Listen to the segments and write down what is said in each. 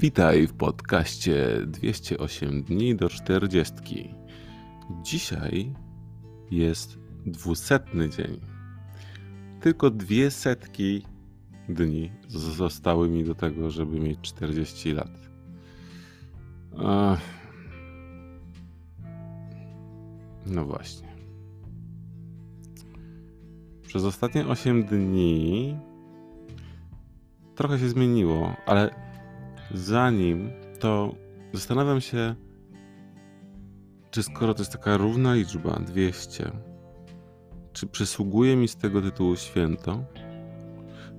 Witaj w podcaście 208 dni do 40. Dzisiaj jest dwusetny dzień. Tylko dwie setki dni zostały mi do tego, żeby mieć 40 lat. No właśnie. Przez ostatnie 8 dni trochę się zmieniło, ale zanim to zastanawiam się, czy skoro to jest taka równa liczba 200, czy przysługuje mi z tego tytułu święto?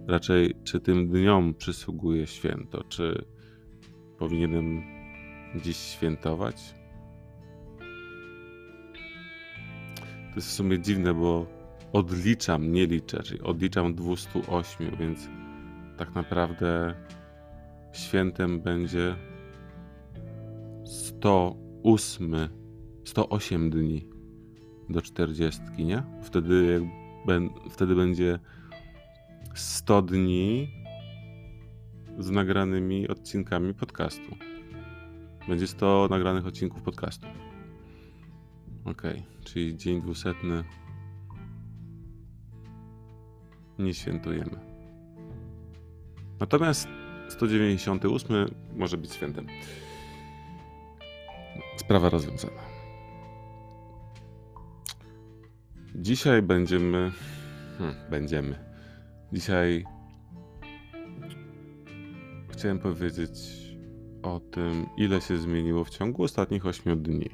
Raczej, czy tym dniom przysługuje święto? Czy powinienem dziś świętować? To jest w sumie dziwne, bo odliczam, nie liczę, czyli odliczam 208, więc tak naprawdę świętem będzie 108, 108 dni do 40, nie? Wtedy, wtedy będzie 100 dni z nagranymi odcinkami podcastu. Będzie 100 nagranych odcinków podcastu. Ok, czyli dzień dwusetny nie świętujemy. Natomiast 198 może być świętem. Sprawa rozwiązana. Dzisiaj będziemy. Hmm, będziemy. Dzisiaj chciałem powiedzieć o tym, ile się zmieniło w ciągu ostatnich 8 dni.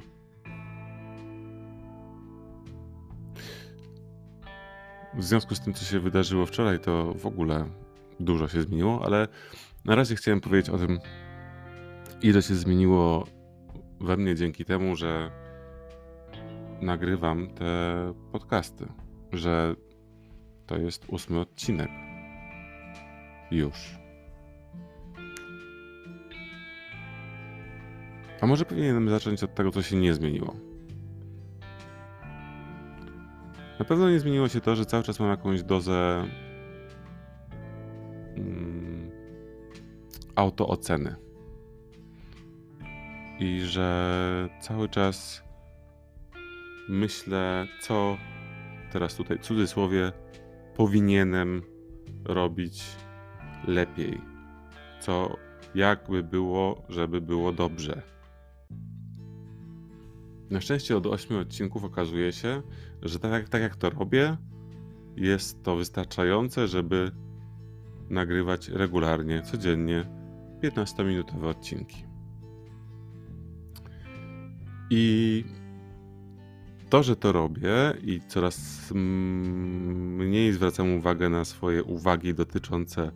W związku z tym, co się wydarzyło wczoraj, to w ogóle dużo się zmieniło, ale na razie chciałem powiedzieć o tym, ile się zmieniło we mnie dzięki temu, że nagrywam te podcasty, że to jest ósmy odcinek. Już. A może powinienem zacząć od tego, co się nie zmieniło. Na pewno nie zmieniło się to, że cały czas mam jakąś dozę autooceny. I że cały czas myślę, co teraz tutaj w cudzysłowie powinienem robić lepiej. Co jakby było, żeby było dobrze. Na szczęście od 8 odcinków okazuje się, że tak, tak jak to robię, jest to wystarczające, żeby nagrywać regularnie, codziennie 15-minutowe odcinki. I to, że to robię i coraz mniej zwracam uwagę na swoje uwagi dotyczące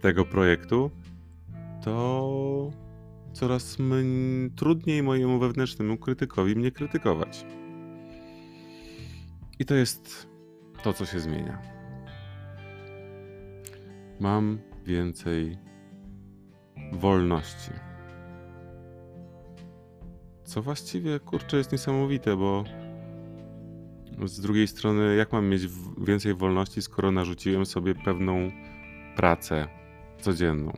tego projektu, to coraz trudniej mojemu wewnętrznemu krytykowi mnie krytykować. I to jest to, co się zmienia. Mam więcej wolności. Co właściwie, kurczę, jest niesamowite, bo z drugiej strony, jak mam mieć więcej wolności, skoro narzuciłem sobie pewną pracę codzienną?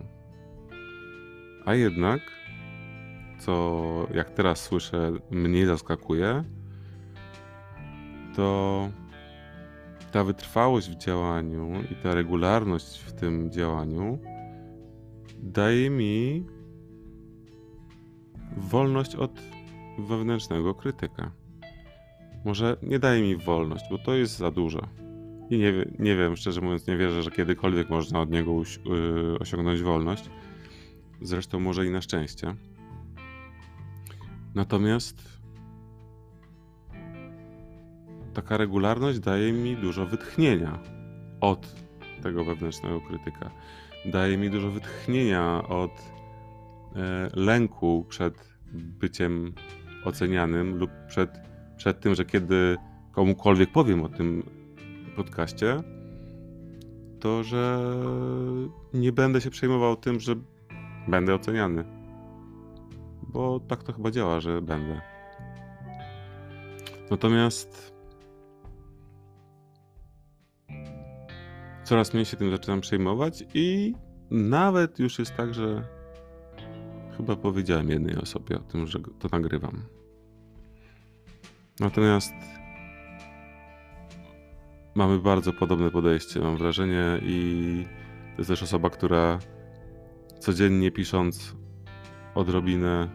A jednak, co jak teraz słyszę, mnie zaskakuje, to ta wytrwałość w działaniu i ta regularność w tym działaniu daje mi wolność od wewnętrznego krytyka. Może nie daje mi wolność, bo to jest za dużo. I nie, nie wiem, szczerze mówiąc, nie wierzę, że kiedykolwiek można od niego yy, osiągnąć wolność. Zresztą może i na szczęście. Natomiast taka regularność daje mi dużo wytchnienia od tego wewnętrznego krytyka. Daje mi dużo wytchnienia od e, lęku przed byciem ocenianym lub przed, przed tym, że kiedy komukolwiek powiem o tym podcaście, to że nie będę się przejmował tym, że będę oceniany. Bo tak to chyba działa, że będę. Natomiast coraz mniej się tym zaczynam przejmować i nawet już jest tak, że Chyba powiedziałem jednej osobie o tym, że to nagrywam. Natomiast mamy bardzo podobne podejście, mam wrażenie, i to jest też osoba, która codziennie pisząc odrobinę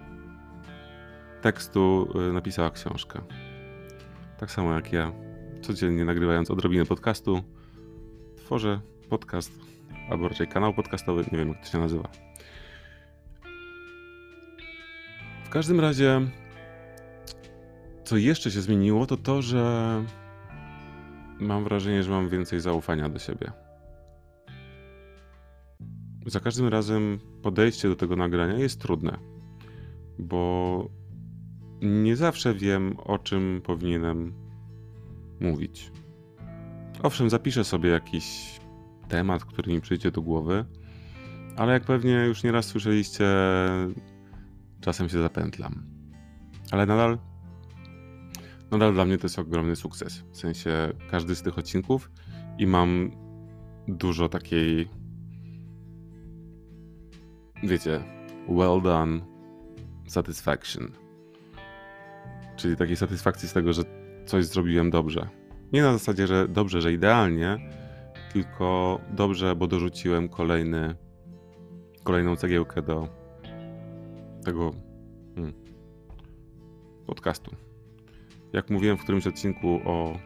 tekstu y, napisała książkę. Tak samo jak ja, codziennie nagrywając odrobinę podcastu, tworzę podcast, albo raczej kanał podcastowy, nie wiem jak to się nazywa. W każdym razie, co jeszcze się zmieniło, to to, że mam wrażenie, że mam więcej zaufania do siebie. Za każdym razem podejście do tego nagrania jest trudne, bo nie zawsze wiem, o czym powinienem mówić. Owszem, zapiszę sobie jakiś temat, który mi przyjdzie do głowy, ale jak pewnie już nieraz słyszeliście, czasem się zapętlam. Ale nadal, nadal dla mnie to jest ogromny sukces. W sensie każdy z tych odcinków i mam dużo takiej, wiecie, well done satisfaction. Czyli takiej satysfakcji z tego, że coś zrobiłem dobrze. Nie na zasadzie, że dobrze, że idealnie, tylko dobrze, bo dorzuciłem kolejny, kolejną cegiełkę do tego hmm, podcastu. Jak mówiłem w którymś odcinku o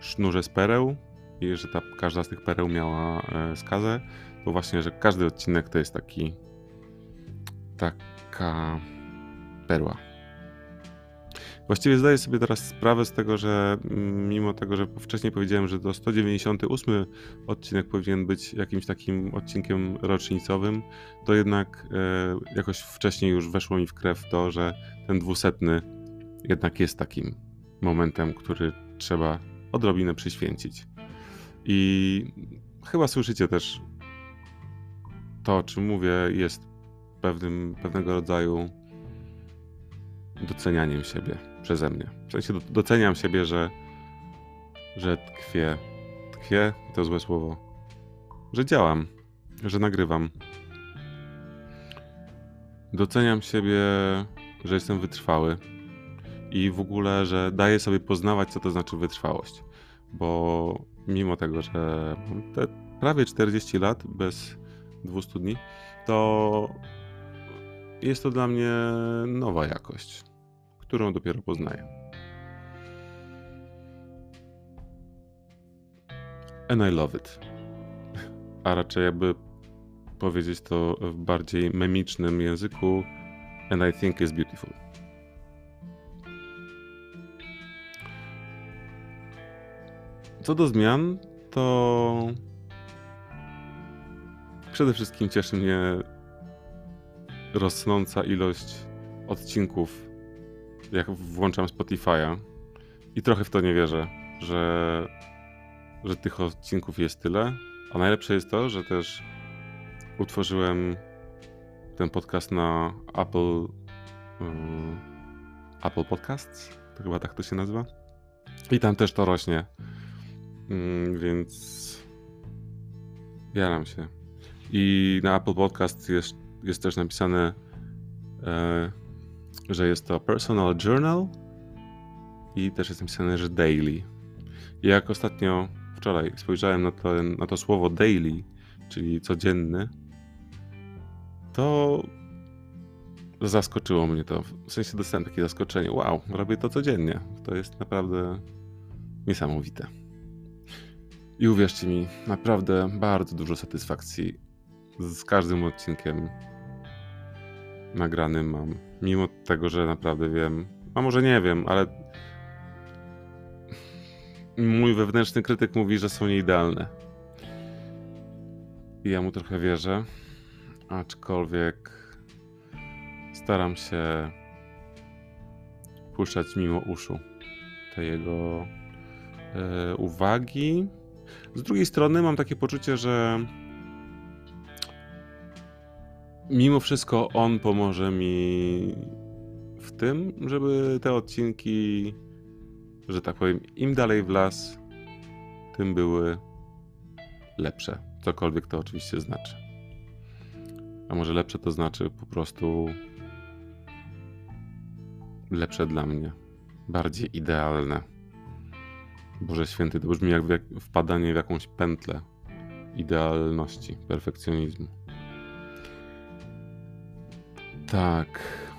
sznurze z pereł i że ta, każda z tych pereł miała e, skazę, to właśnie, że każdy odcinek to jest taki taka perła. Właściwie zdaję sobie teraz sprawę z tego, że mimo tego, że wcześniej powiedziałem, że to 198 odcinek powinien być jakimś takim odcinkiem rocznicowym, to jednak e, jakoś wcześniej już weszło mi w krew to, że ten dwusetny jednak jest takim momentem, który trzeba odrobinę przyświęcić. I chyba słyszycie też to, o czym mówię, jest pewnym, pewnego rodzaju docenianiem siebie przeze mnie. W sensie doceniam siebie, że, że tkwię. Tkwię to złe słowo. Że działam, że nagrywam. Doceniam siebie, że jestem wytrwały i w ogóle, że daję sobie poznawać, co to znaczy wytrwałość. Bo mimo tego, że mam te prawie 40 lat bez 200 dni, to jest to dla mnie nowa jakość którą dopiero poznaję. And I love it. A raczej jakby powiedzieć to w bardziej memicznym języku and I think is beautiful. Co do zmian, to przede wszystkim cieszy mnie rosnąca ilość odcinków jak włączam Spotify'a i trochę w to nie wierzę, że, że tych odcinków jest tyle. A najlepsze jest to, że też utworzyłem ten podcast na Apple um, Apple Podcasts, to chyba tak to się nazywa. I tam też to rośnie. Um, więc jaram się. I na Apple Podcast jest, jest też napisane e, że jest to personal journal i też jest napisane, że daily. Jak ostatnio, wczoraj spojrzałem na to, na to słowo daily, czyli codzienny, to zaskoczyło mnie to. W sensie dostałem takie zaskoczenie. Wow, robię to codziennie. To jest naprawdę niesamowite. I uwierzcie mi, naprawdę bardzo dużo satysfakcji z każdym odcinkiem nagranym mam. Mimo tego, że naprawdę wiem, a może nie wiem, ale mój wewnętrzny krytyk mówi, że są nieidealne. I ja mu trochę wierzę, aczkolwiek staram się puszczać mimo uszu te jego e, uwagi. Z drugiej strony mam takie poczucie, że mimo wszystko on pomoże mi w tym, żeby te odcinki, że tak powiem, im dalej w las, tym były lepsze. Cokolwiek to oczywiście znaczy. A może lepsze to znaczy po prostu lepsze dla mnie, bardziej idealne. Boże święty, to brzmi jak, wpadanie w jakąś pętlę idealności, perfekcjonizmu. Tak,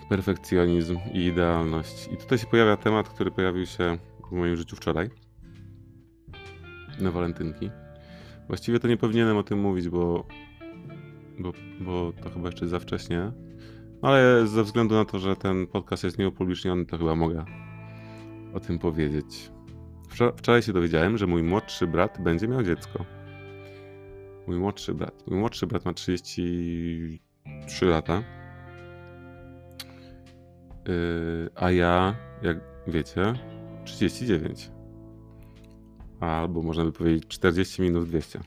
perfekcjonizm i idealność. I tutaj się pojawia temat, który pojawił się w moim życiu wczoraj. Na walentynki. Właściwie to nie powinienem o tym mówić, bo, bo, bo to chyba jeszcze za wcześnie. Ale ze względu na to, że ten podcast jest nieupubliczniony, to chyba mogę o tym powiedzieć. Wczoraj się dowiedziałem, że mój młodszy brat będzie miał dziecko. Mój młodszy brat. Mój młodszy brat ma 33 lata. Yy, a ja, jak wiecie, 39. Albo można by powiedzieć 40 minut 200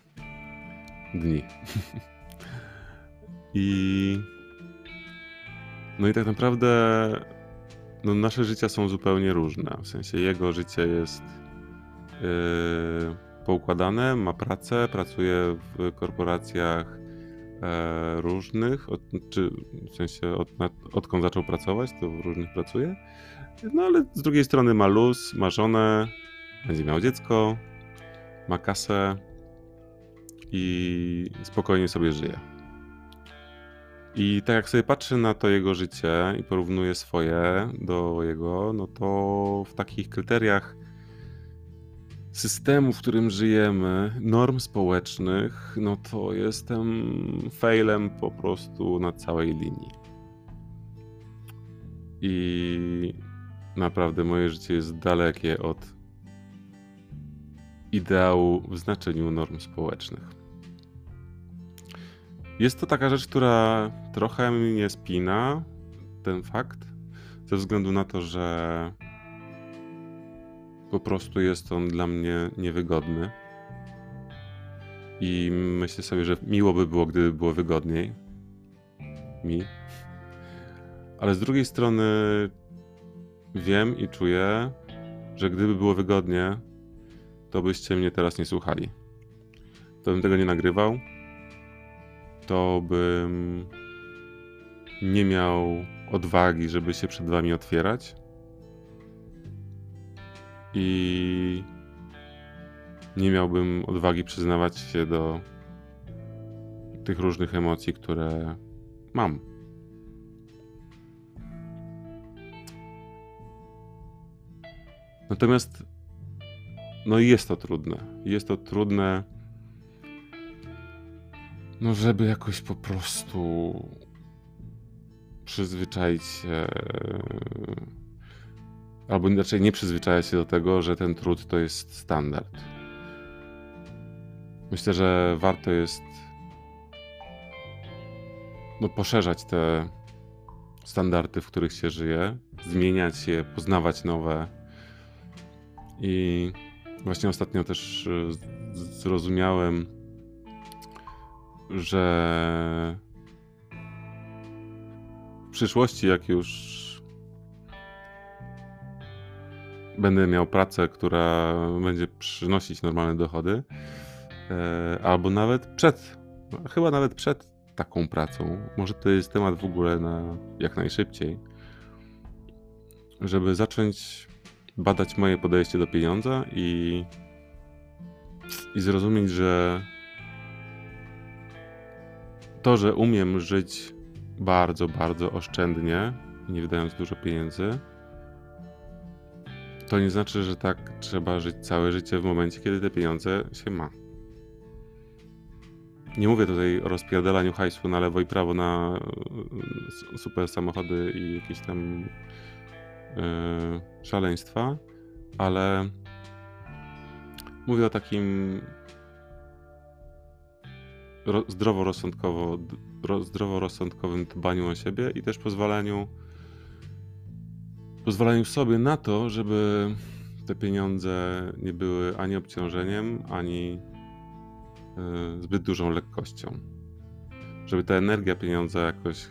dni. I no i tak naprawdę no nasze życia są zupełnie różne. W sensie jego życie jest yy, poukładane, ma pracę, pracuje w korporacjach e, różnych, od, czy w sensie od, odkąd zaczął pracować, to w różnych pracuje. No ale z drugiej strony ma luz, ma żonę, będzie miał dziecko, ma kasę i spokojnie sobie żyje. I tak jak sobie patrzę na to jego życie i porównuję swoje do jego, no to w takich kryteriach systemu, w którym żyjemy, norm społecznych, no to jestem failem po prostu na całej linii. I naprawdę moje życie jest dalekie od ideału w znaczeniu norm społecznych. Jest to taka rzecz, która trochę mnie spina, ten fakt, ze względu na to, że po prostu jest on dla mnie niewygodny. I myślę sobie, że miło by było, gdyby było wygodniej. Mi. Ale z drugiej strony wiem i czuję, że gdyby było wygodnie, to byście mnie teraz nie słuchali. To bym tego nie nagrywał. To bym nie miał odwagi, żeby się przed wami otwierać i nie miałbym odwagi przyznawać się do tych różnych emocji, które mam. Natomiast no jest to trudne. Jest to trudne, no żeby jakoś po prostu przyzwyczaić się albo inaczej nie przyzwyczaja się do tego, że ten trud to jest standard. Myślę, że warto jest no, poszerzać te standardy, w których się żyje, zmieniać je, poznawać nowe. I właśnie ostatnio też e, zrozumiałem, że w przyszłości, jak już będę miał pracę, która będzie przynosić normalne dochody, e, albo nawet przed, chyba nawet przed taką pracą, może to jest temat w ogóle na jak najszybciej, żeby zacząć badać moje podejście do pieniądza i, i zrozumieć, że to, że umiem żyć bardzo, bardzo oszczędnie, nie wydając dużo pieniędzy, to nie znaczy, że tak trzeba żyć całe życie w momencie, kiedy te pieniądze się ma. Nie mówię tutaj o rozpierdalaniu hajsu na lewo i prawo na e, super samochody i jakieś tam yy, szaleństwa, ale mówię o takim ro, zdroworozsądkowo, zdroworozsądkowym dbaniu o siebie i też pozwalaniu pozwalają sobie na to, żeby te pieniądze nie były ani obciążeniem, ani y, zbyt dużą lekkością. Żeby ta energia pieniądza jakoś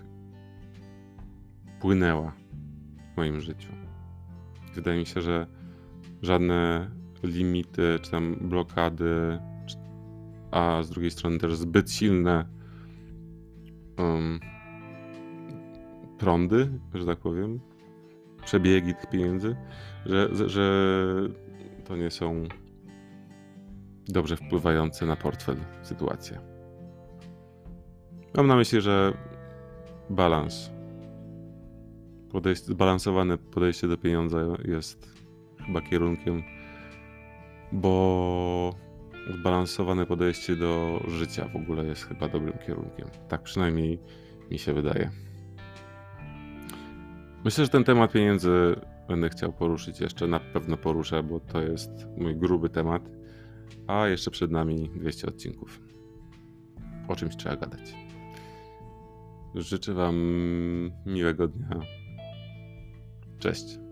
płynęła w moim życiu. Wydaje mi się, że żadne limity, czy tam blokady, a z drugiej strony też zbyt silne um, prądy, że tak powiem, przebiegi tych pieniędzy, że, że to nie są dobrze wpływające na portfel sytuacje. Mam na myśli, że balans, podejście, zbalansowane podejście do pieniądza jest chyba kierunkiem, bo zbalansowane podejście do życia w ogóle jest chyba dobrym kierunkiem. Tak przynajmniej mi się wydaje. Myślę, że ten temat pieniędzy będę chciał poruszyć jeszcze, na pewno poruszę, bo to jest mój gruby temat, a jeszcze przed nami 200 odcinków. O czymś trzeba gadać. Życzę Wam miłego dnia. Cześć.